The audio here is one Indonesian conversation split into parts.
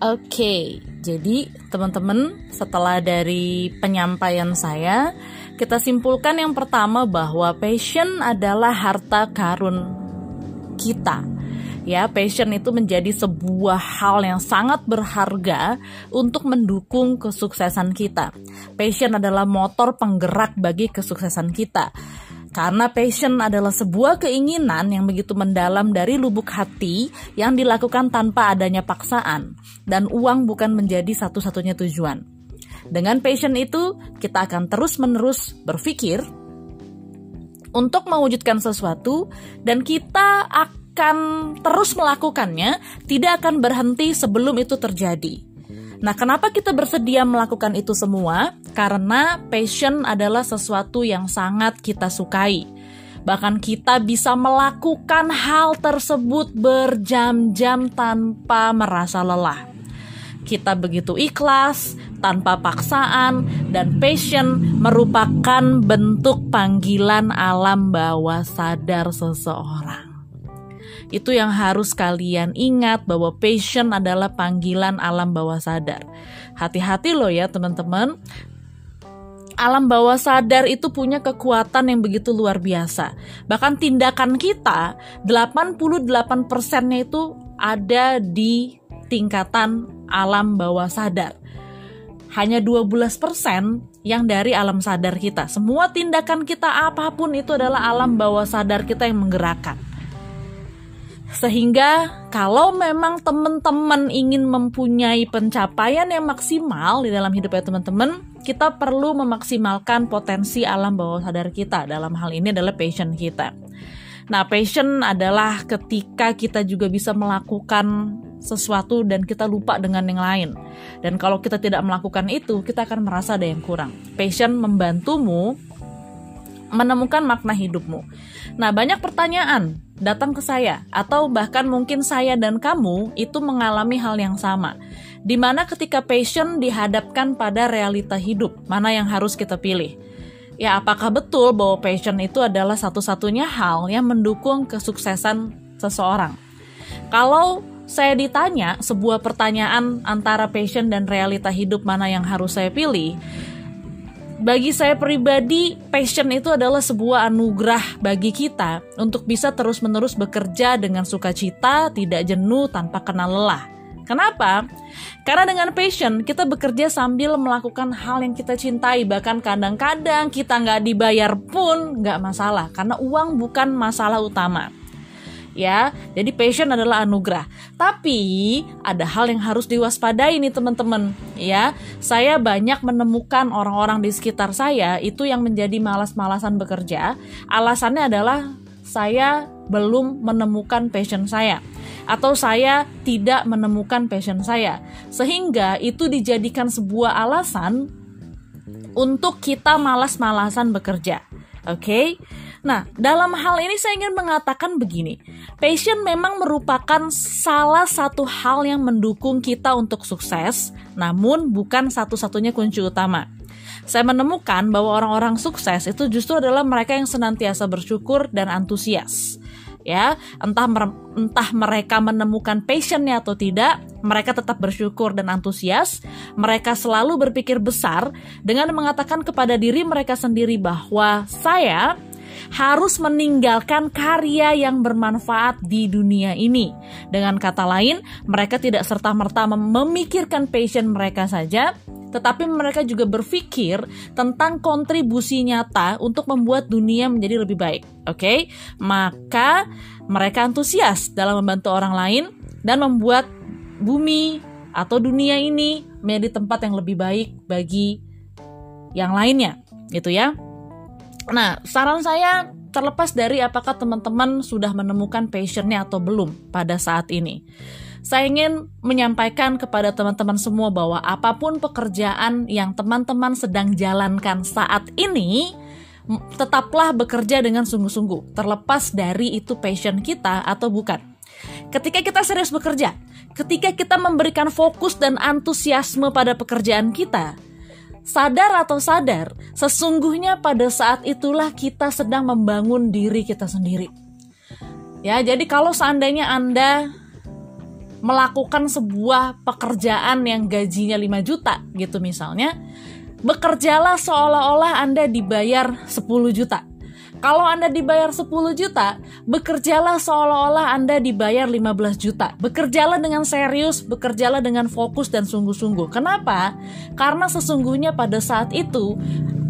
Oke, jadi teman-teman, setelah dari penyampaian saya, kita simpulkan yang pertama bahwa passion adalah harta karun kita. Ya, passion itu menjadi sebuah hal yang sangat berharga untuk mendukung kesuksesan kita. Passion adalah motor penggerak bagi kesuksesan kita. Karena passion adalah sebuah keinginan yang begitu mendalam dari lubuk hati yang dilakukan tanpa adanya paksaan, dan uang bukan menjadi satu-satunya tujuan. Dengan passion itu, kita akan terus-menerus berpikir untuk mewujudkan sesuatu, dan kita akan terus melakukannya, tidak akan berhenti sebelum itu terjadi. Nah, kenapa kita bersedia melakukan itu semua? Karena passion adalah sesuatu yang sangat kita sukai. Bahkan kita bisa melakukan hal tersebut berjam-jam tanpa merasa lelah. Kita begitu ikhlas, tanpa paksaan, dan passion merupakan bentuk panggilan alam bawah sadar seseorang. Itu yang harus kalian ingat bahwa passion adalah panggilan alam bawah sadar. Hati-hati loh ya teman-teman. Alam bawah sadar itu punya kekuatan yang begitu luar biasa. Bahkan tindakan kita 88%-nya itu ada di tingkatan alam bawah sadar. Hanya 12% yang dari alam sadar kita. Semua tindakan kita apa pun itu adalah alam bawah sadar kita yang menggerakkan. Sehingga kalau memang teman-teman ingin mempunyai pencapaian yang maksimal di dalam hidup ya teman-teman, kita perlu memaksimalkan potensi alam bawah sadar kita. Dalam hal ini adalah passion kita. Nah, passion adalah ketika kita juga bisa melakukan sesuatu dan kita lupa dengan yang lain. Dan kalau kita tidak melakukan itu, kita akan merasa ada yang kurang. Passion membantumu menemukan makna hidupmu. Nah, banyak pertanyaan datang ke saya, atau bahkan mungkin saya dan kamu itu mengalami hal yang sama. Di mana ketika passion dihadapkan pada realita hidup, mana yang harus kita pilih? Ya, apakah betul bahwa passion itu adalah satu-satunya hal yang mendukung kesuksesan seseorang? Kalau saya ditanya sebuah pertanyaan antara passion dan realita hidup mana yang harus saya pilih, bagi saya pribadi, passion itu adalah sebuah anugerah bagi kita untuk bisa terus-menerus bekerja dengan sukacita, tidak jenuh, tanpa kenal lelah. Kenapa? Karena dengan passion kita bekerja sambil melakukan hal yang kita cintai Bahkan kadang-kadang kita nggak dibayar pun nggak masalah Karena uang bukan masalah utama ya. Jadi passion adalah anugerah. Tapi ada hal yang harus diwaspadai nih teman-teman, ya. Saya banyak menemukan orang-orang di sekitar saya itu yang menjadi malas-malasan bekerja. Alasannya adalah saya belum menemukan passion saya atau saya tidak menemukan passion saya. Sehingga itu dijadikan sebuah alasan untuk kita malas-malasan bekerja. Oke. Okay? Nah, dalam hal ini saya ingin mengatakan begini. Passion memang merupakan salah satu hal yang mendukung kita untuk sukses, namun bukan satu-satunya kunci utama. Saya menemukan bahwa orang-orang sukses itu justru adalah mereka yang senantiasa bersyukur dan antusias. Ya, entah entah mereka menemukan passionnya atau tidak, mereka tetap bersyukur dan antusias. Mereka selalu berpikir besar dengan mengatakan kepada diri mereka sendiri bahwa saya harus meninggalkan karya yang bermanfaat di dunia ini. Dengan kata lain, mereka tidak serta-merta memikirkan passion mereka saja, tetapi mereka juga berpikir tentang kontribusi nyata untuk membuat dunia menjadi lebih baik. Oke, okay? maka mereka antusias dalam membantu orang lain dan membuat bumi atau dunia ini menjadi tempat yang lebih baik bagi yang lainnya, gitu ya. Nah, saran saya terlepas dari apakah teman-teman sudah menemukan passionnya atau belum pada saat ini. Saya ingin menyampaikan kepada teman-teman semua bahwa apa pun pekerjaan yang teman-teman sedang jalankan saat ini, tetaplah bekerja dengan sungguh-sungguh, terlepas dari itu passion kita atau bukan. Ketika kita serius bekerja, ketika kita memberikan fokus dan antusiasme pada pekerjaan kita, Sadar atau sadar, sesungguhnya pada saat itulah kita sedang membangun diri kita sendiri. Ya, jadi kalau seandainya Anda melakukan sebuah pekerjaan yang gajinya 5 juta gitu misalnya, bekerjalah seolah-olah Anda dibayar 10 juta. Kalau Anda dibayar 10 juta, bekerjalah seolah-olah Anda dibayar 15 juta. Bekerjalah dengan serius, bekerjalah dengan fokus dan sungguh-sungguh. Kenapa? Karena sesungguhnya pada saat itu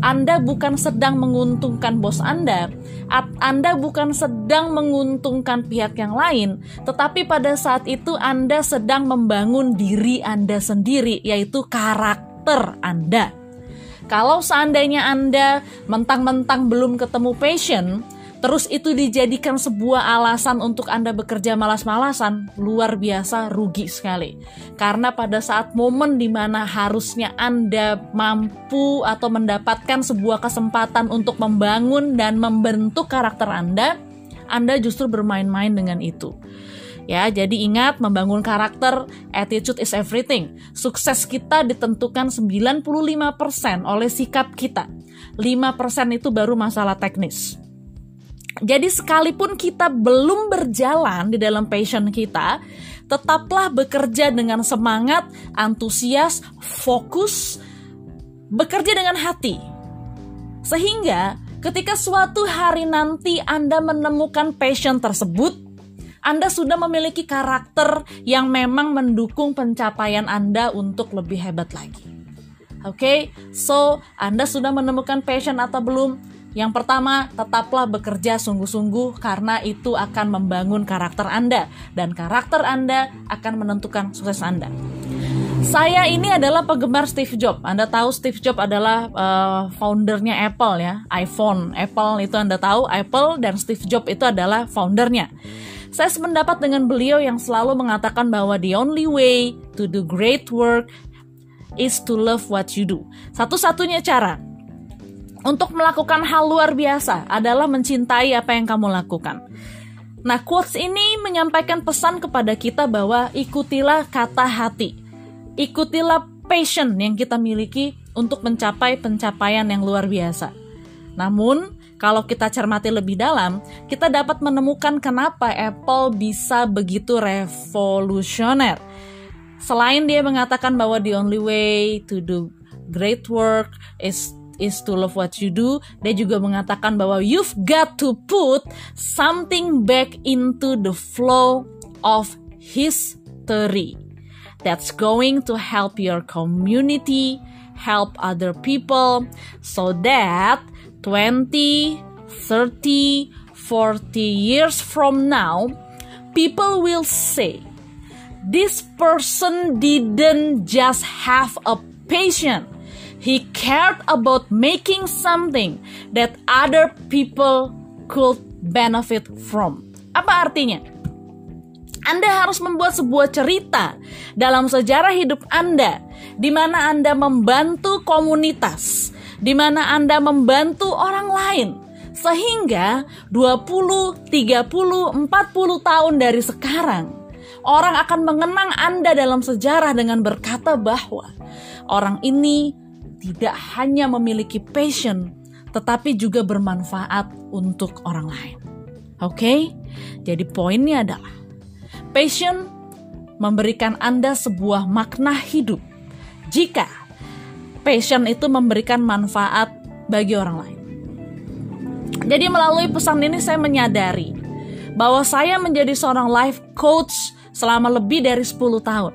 anda bukan sedang menguntungkan bos Anda, Anda bukan sedang menguntungkan pihak yang lain, tetapi pada saat itu Anda sedang membangun diri Anda sendiri, yaitu karakter Anda. Kalau seandainya Anda mentang-mentang belum ketemu passion, terus itu dijadikan sebuah alasan untuk Anda bekerja malas-malasan, luar biasa rugi sekali. Karena pada saat momen di mana harusnya Anda mampu atau mendapatkan sebuah kesempatan untuk membangun dan membentuk karakter Anda, Anda justru bermain-main dengan itu. Ya, jadi ingat membangun karakter, attitude is everything. Sukses kita ditentukan 95% oleh sikap kita. 5% itu baru masalah teknis. Jadi sekalipun kita belum berjalan di dalam passion kita, tetaplah bekerja dengan semangat, antusias, fokus, bekerja dengan hati. Sehingga ketika suatu hari nanti Anda menemukan passion tersebut, Anda sudah memiliki karakter yang memang mendukung pencapaian Anda untuk lebih hebat lagi. Oke, okay? so Anda sudah menemukan passion atau belum? Yang pertama, tetaplah bekerja sungguh-sungguh karena itu akan membangun karakter Anda dan karakter Anda akan menentukan sukses Anda. Saya ini adalah penggemar Steve Jobs. Anda tahu Steve Jobs adalah uh, foundernya Apple ya, iPhone. Apple itu Anda tahu, Apple dan Steve Jobs itu adalah foundernya. Saya sependapat dengan beliau yang selalu mengatakan bahwa the only way to do great work is to love what you do. Satu-satunya cara untuk melakukan hal luar biasa adalah mencintai apa yang kamu lakukan. Nah, quotes ini menyampaikan pesan kepada kita bahwa ikutilah kata hati. Ikutilah passion yang kita miliki untuk mencapai pencapaian yang luar biasa. Namun, kalau kita cermati lebih dalam, kita dapat menemukan kenapa Apple bisa begitu revolusioner. Selain dia mengatakan bahwa the only way to do great work is is to love what you do. Dia juga mengatakan bahwa you've got to put something back into the flow of history. That's going to help your community, help other people, so that 20, 30, 40 years from now, people will say, this person didn't just have a patient, He cared about making something that other people could benefit from. Apa artinya? Anda harus membuat sebuah cerita dalam sejarah hidup Anda di mana Anda membantu komunitas, di mana Anda membantu orang lain sehingga 20, 30, 40 tahun dari sekarang orang akan mengenang Anda dalam sejarah dengan berkata bahwa orang ini tidak hanya memiliki passion, tetapi juga bermanfaat untuk orang lain. Oke, okay? jadi poinnya adalah passion memberikan Anda sebuah makna hidup. Jika passion itu memberikan manfaat bagi orang lain. Jadi melalui pesan ini saya menyadari bahwa saya menjadi seorang life coach selama lebih dari 10 tahun.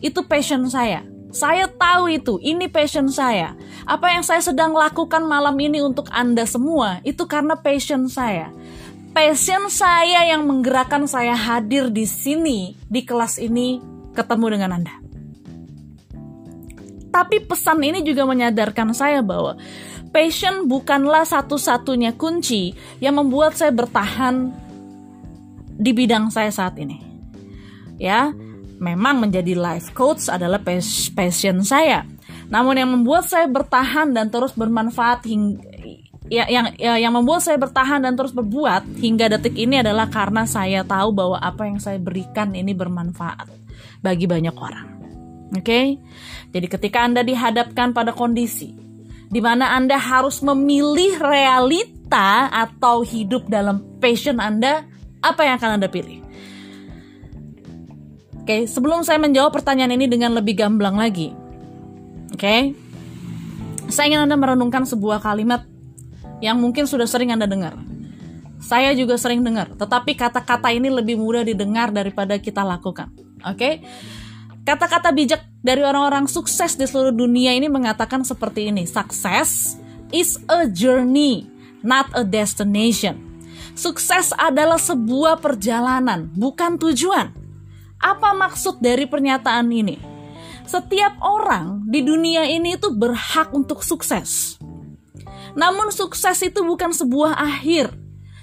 Itu passion saya. Saya tahu itu, ini passion saya. Apa yang saya sedang lakukan malam ini untuk Anda semua, itu karena passion saya. Passion saya yang menggerakkan saya hadir di sini, di kelas ini, ketemu dengan Anda. Tapi pesan ini juga menyadarkan saya bahwa passion bukanlah satu-satunya kunci yang membuat saya bertahan di bidang saya saat ini. Ya, memang menjadi life coach adalah passion saya. Namun yang membuat saya bertahan dan terus bermanfaat hingga ya, yang ya, yang membuat saya bertahan dan terus berbuat hingga detik ini adalah karena saya tahu bahwa apa yang saya berikan ini bermanfaat bagi banyak orang. Oke? Okay? Jadi ketika Anda dihadapkan pada kondisi di mana Anda harus memilih realita atau hidup dalam passion Anda, apa yang akan Anda pilih? Oke, sebelum saya menjawab pertanyaan ini dengan lebih gamblang lagi. Oke. Saya ingin Anda merenungkan sebuah kalimat yang mungkin sudah sering Anda dengar. Saya juga sering dengar, tetapi kata-kata ini lebih mudah didengar daripada kita lakukan. Oke? Kata-kata bijak dari orang-orang sukses di seluruh dunia ini mengatakan seperti ini: "Success is a journey, not a destination." Sukses adalah sebuah perjalanan, bukan tujuan. Apa maksud dari pernyataan ini? Setiap orang di dunia ini itu berhak untuk sukses. Namun sukses itu bukan sebuah akhir,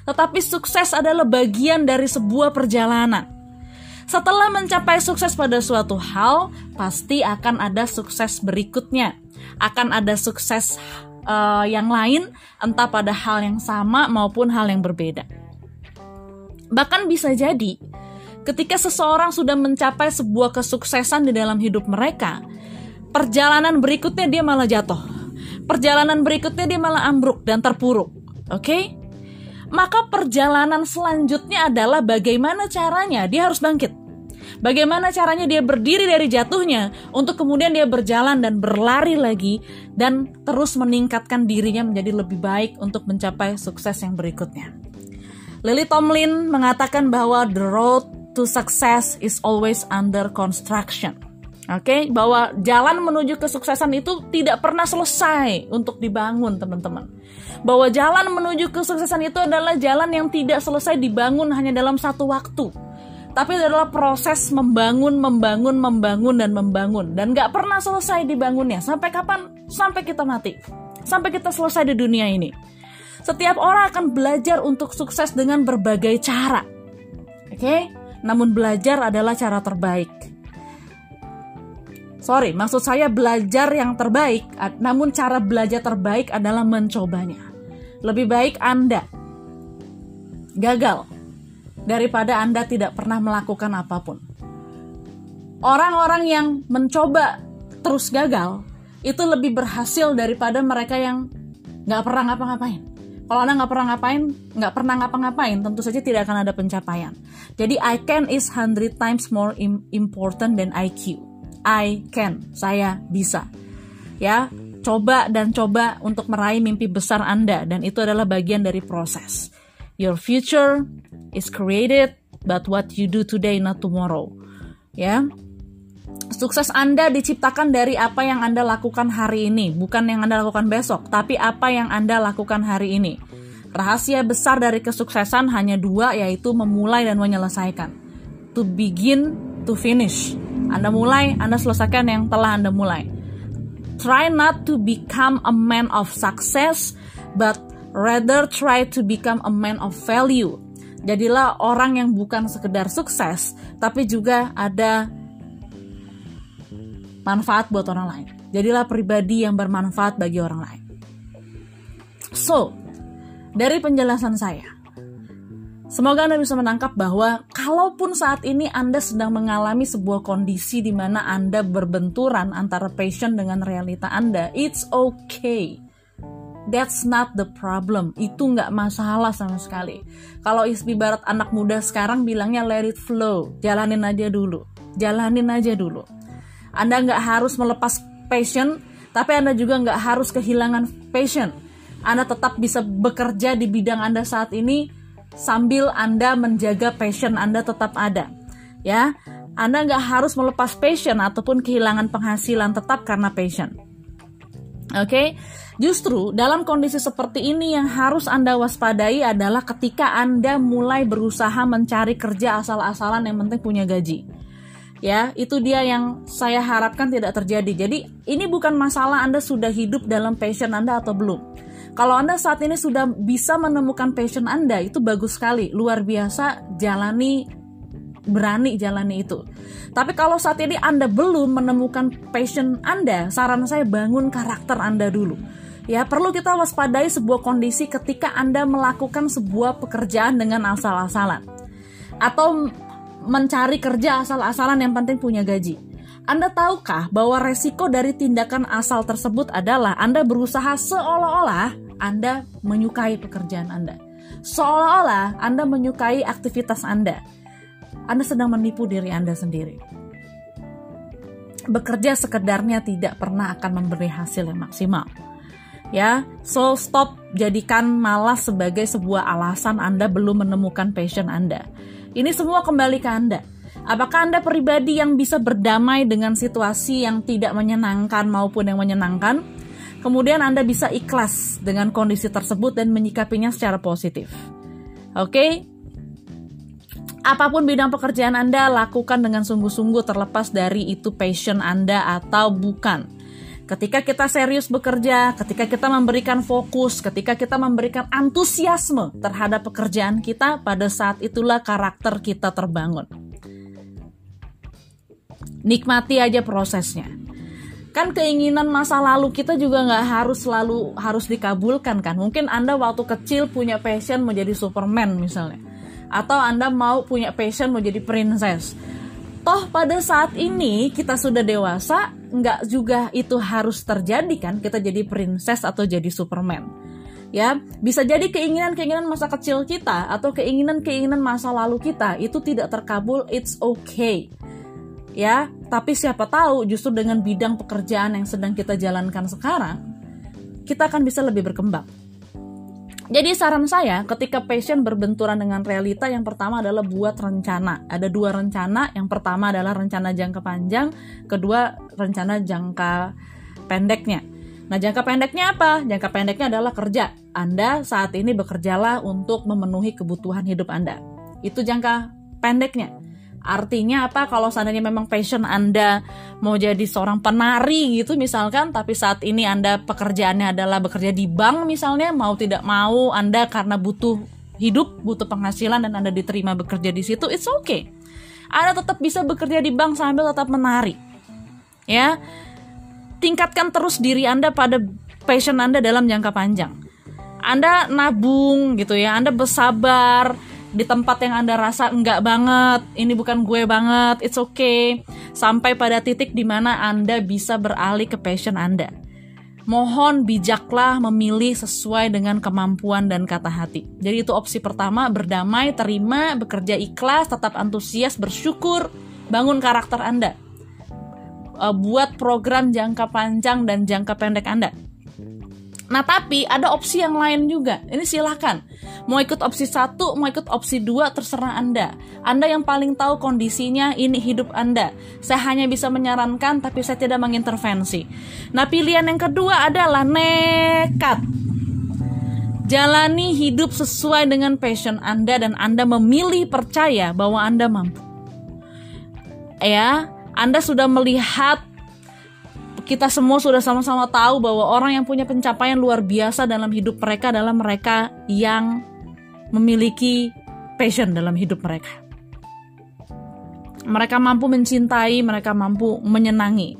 tetapi sukses adalah bagian dari sebuah perjalanan. Setelah mencapai sukses pada suatu hal, pasti akan ada sukses berikutnya. Akan ada sukses uh, yang lain, entah pada hal yang sama maupun hal yang berbeda. Bahkan bisa jadi, ketika seseorang sudah mencapai sebuah kesuksesan di dalam hidup mereka, perjalanan berikutnya dia malah jatuh. Perjalanan berikutnya dia malah ambruk dan terpuruk. Oke? Okay? maka perjalanan selanjutnya adalah bagaimana caranya dia harus bangkit. Bagaimana caranya dia berdiri dari jatuhnya untuk kemudian dia berjalan dan berlari lagi dan terus meningkatkan dirinya menjadi lebih baik untuk mencapai sukses yang berikutnya. Lily Tomlin mengatakan bahwa the road to success is always under construction. Oke, okay? bahwa jalan menuju kesuksesan itu tidak pernah selesai untuk dibangun, teman-teman. Bahwa jalan menuju kesuksesan itu adalah jalan yang tidak selesai dibangun hanya dalam satu waktu. Tapi adalah proses membangun, membangun, membangun, dan membangun. Dan gak pernah selesai dibangunnya. Sampai kapan? Sampai kita mati. Sampai kita selesai di dunia ini. Setiap orang akan belajar untuk sukses dengan berbagai cara. Oke? Okay? Namun belajar adalah cara terbaik Sorry, maksud saya belajar yang terbaik, namun cara belajar terbaik adalah mencobanya. Lebih baik Anda gagal daripada Anda tidak pernah melakukan apa pun. Orang-orang yang mencoba terus gagal itu lebih berhasil daripada mereka yang nggak pernah ngapa-ngapain. Kalau Anda nggak pernah ngapain, nggak pernah ngapa-ngapain, tentu saja tidak akan ada pencapaian. Jadi I can is 100 times more important than IQ. I can, saya bisa. Ya, coba dan coba untuk meraih mimpi besar Anda dan itu adalah bagian dari proses. Your future is created but what you do today not tomorrow. Ya. Sukses Anda diciptakan dari apa yang Anda lakukan hari ini, bukan yang Anda lakukan besok, tapi apa yang Anda lakukan hari ini. Rahasia besar dari kesuksesan hanya dua, yaitu memulai dan menyelesaikan. To begin, to finish. Anda mulai, Anda selesaikan yang telah Anda mulai. Try not to become a man of success, but rather try to become a man of value. Jadilah orang yang bukan sekedar sukses, tapi juga ada manfaat buat orang lain. Jadilah pribadi yang bermanfaat bagi orang lain. So, dari penjelasan saya, Semoga Anda bisa menangkap bahwa kalaupun saat ini Anda sedang mengalami sebuah kondisi di mana Anda berbenturan antara passion dengan realita Anda, it's okay. That's not the problem. Itu nggak masalah sama sekali. Kalau barat anak muda sekarang bilangnya let it flow. Jalanin aja dulu. Jalanin aja dulu. Anda nggak harus melepas passion, tapi Anda juga nggak harus kehilangan passion. Anda tetap bisa bekerja di bidang Anda saat ini sambil Anda menjaga passion Anda tetap ada. Ya, Anda nggak harus melepas passion ataupun kehilangan penghasilan tetap karena passion. Oke, okay? justru dalam kondisi seperti ini yang harus Anda waspadai adalah ketika Anda mulai berusaha mencari kerja asal-asalan yang penting punya gaji. Ya, itu dia yang saya harapkan tidak terjadi. Jadi, ini bukan masalah Anda sudah hidup dalam passion Anda atau belum kalau Anda saat ini sudah bisa menemukan passion Anda, itu bagus sekali, luar biasa, jalani berani jalani itu. Tapi kalau saat ini Anda belum menemukan passion Anda, saran saya bangun karakter Anda dulu. Ya, perlu kita waspadai sebuah kondisi ketika Anda melakukan sebuah pekerjaan dengan asal-asalan. Atau mencari kerja asal-asalan yang penting punya gaji. Anda tahukah bahwa resiko dari tindakan asal tersebut adalah Anda berusaha seolah-olah anda menyukai pekerjaan Anda. Seolah-olah Anda menyukai aktivitas Anda. Anda sedang menipu diri Anda sendiri. bekerja sekedarnya tidak pernah akan memberi hasil yang maksimal. Ya, so stop jadikan malas sebagai sebuah alasan Anda belum menemukan passion Anda. Ini semua kembali ke Anda. Apakah Anda pribadi yang bisa berdamai dengan situasi yang tidak menyenangkan maupun yang menyenangkan? Kemudian Anda bisa ikhlas dengan kondisi tersebut dan menyikapinya secara positif. Oke? Okay? Apa pun bidang pekerjaan Anda, lakukan dengan sungguh-sungguh terlepas dari itu passion Anda atau bukan. Ketika kita serius bekerja, ketika kita memberikan fokus, ketika kita memberikan antusiasme terhadap pekerjaan kita, pada saat itulah karakter kita terbangun. Nikmati aja prosesnya. Kan keinginan masa lalu kita juga nggak harus selalu harus dikabulkan kan. Mungkin Anda waktu kecil punya passion menjadi Superman misalnya atau Anda mau punya passion mau jadi princess. Toh pada saat ini kita sudah dewasa, nggak juga itu harus terjadi kan kita jadi princess atau jadi superman. Ya, bisa jadi keinginan-keinginan masa kecil kita atau keinginan-keinginan masa lalu kita itu tidak terkabul, it's okay. Ya, tapi siapa tahu justru dengan bidang pekerjaan yang sedang kita jalankan sekarang, kita akan bisa lebih berkembang. Jadi saran saya ketika passion berbenturan dengan realita yang pertama adalah buat rencana. Ada dua rencana. Yang pertama adalah rencana jangka panjang, kedua rencana jangka pendeknya. Nah, jangka pendeknya apa? Jangka pendeknya adalah kerja. Anda saat ini bekerjalah untuk memenuhi kebutuhan hidup Anda. Itu jangka pendeknya. Artinya apa kalau seandainya memang passion Anda mau jadi seorang penari gitu misalkan tapi saat ini Anda pekerjaannya adalah bekerja di bank misalnya mau tidak mau Anda karena butuh hidup, butuh penghasilan dan Anda diterima bekerja di situ, it's okay. Anda tetap bisa bekerja di bank sambil tetap menari. Ya. Tingkatkan terus diri Anda pada passion Anda dalam jangka panjang. Anda nabung gitu ya, Anda bersabar, di tempat yang Anda rasa enggak banget, ini bukan gue banget, it's okay. Sampai pada titik di mana Anda bisa beralih ke passion Anda. Mohon bijaklah memilih sesuai dengan kemampuan dan kata hati. Jadi itu opsi pertama, berdamai, terima, bekerja ikhlas, tetap antusias, bersyukur, bangun karakter Anda. Uh, buat program jangka panjang dan jangka pendek Anda. Nah tapi ada opsi yang lain juga. Ini silahkan. Mau ikut opsi satu, mau ikut opsi dua, terserah Anda. Anda yang paling tahu kondisinya, ini hidup Anda. Saya hanya bisa menyarankan, tapi saya tidak mengintervensi. Nah pilihan yang kedua adalah nekat. Jalani hidup sesuai dengan passion Anda dan Anda memilih percaya bahwa Anda mampu. Ya, Anda sudah melihat kita semua sudah sama-sama tahu bahwa orang yang punya pencapaian luar biasa dalam hidup mereka adalah mereka yang memiliki passion dalam hidup mereka. Mereka mampu mencintai, mereka mampu menyenangi.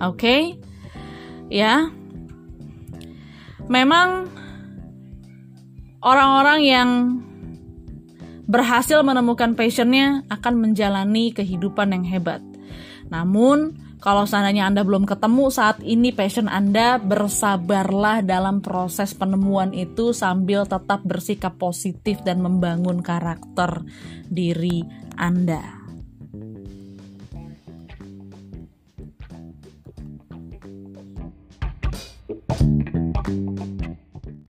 Oke? Okay? Ya. Memang orang-orang yang berhasil menemukan passionnya akan menjalani kehidupan yang hebat. Namun, kalau seandainya Anda belum ketemu saat ini passion Anda, bersabarlah dalam proses penemuan itu sambil tetap bersikap positif dan membangun karakter diri Anda.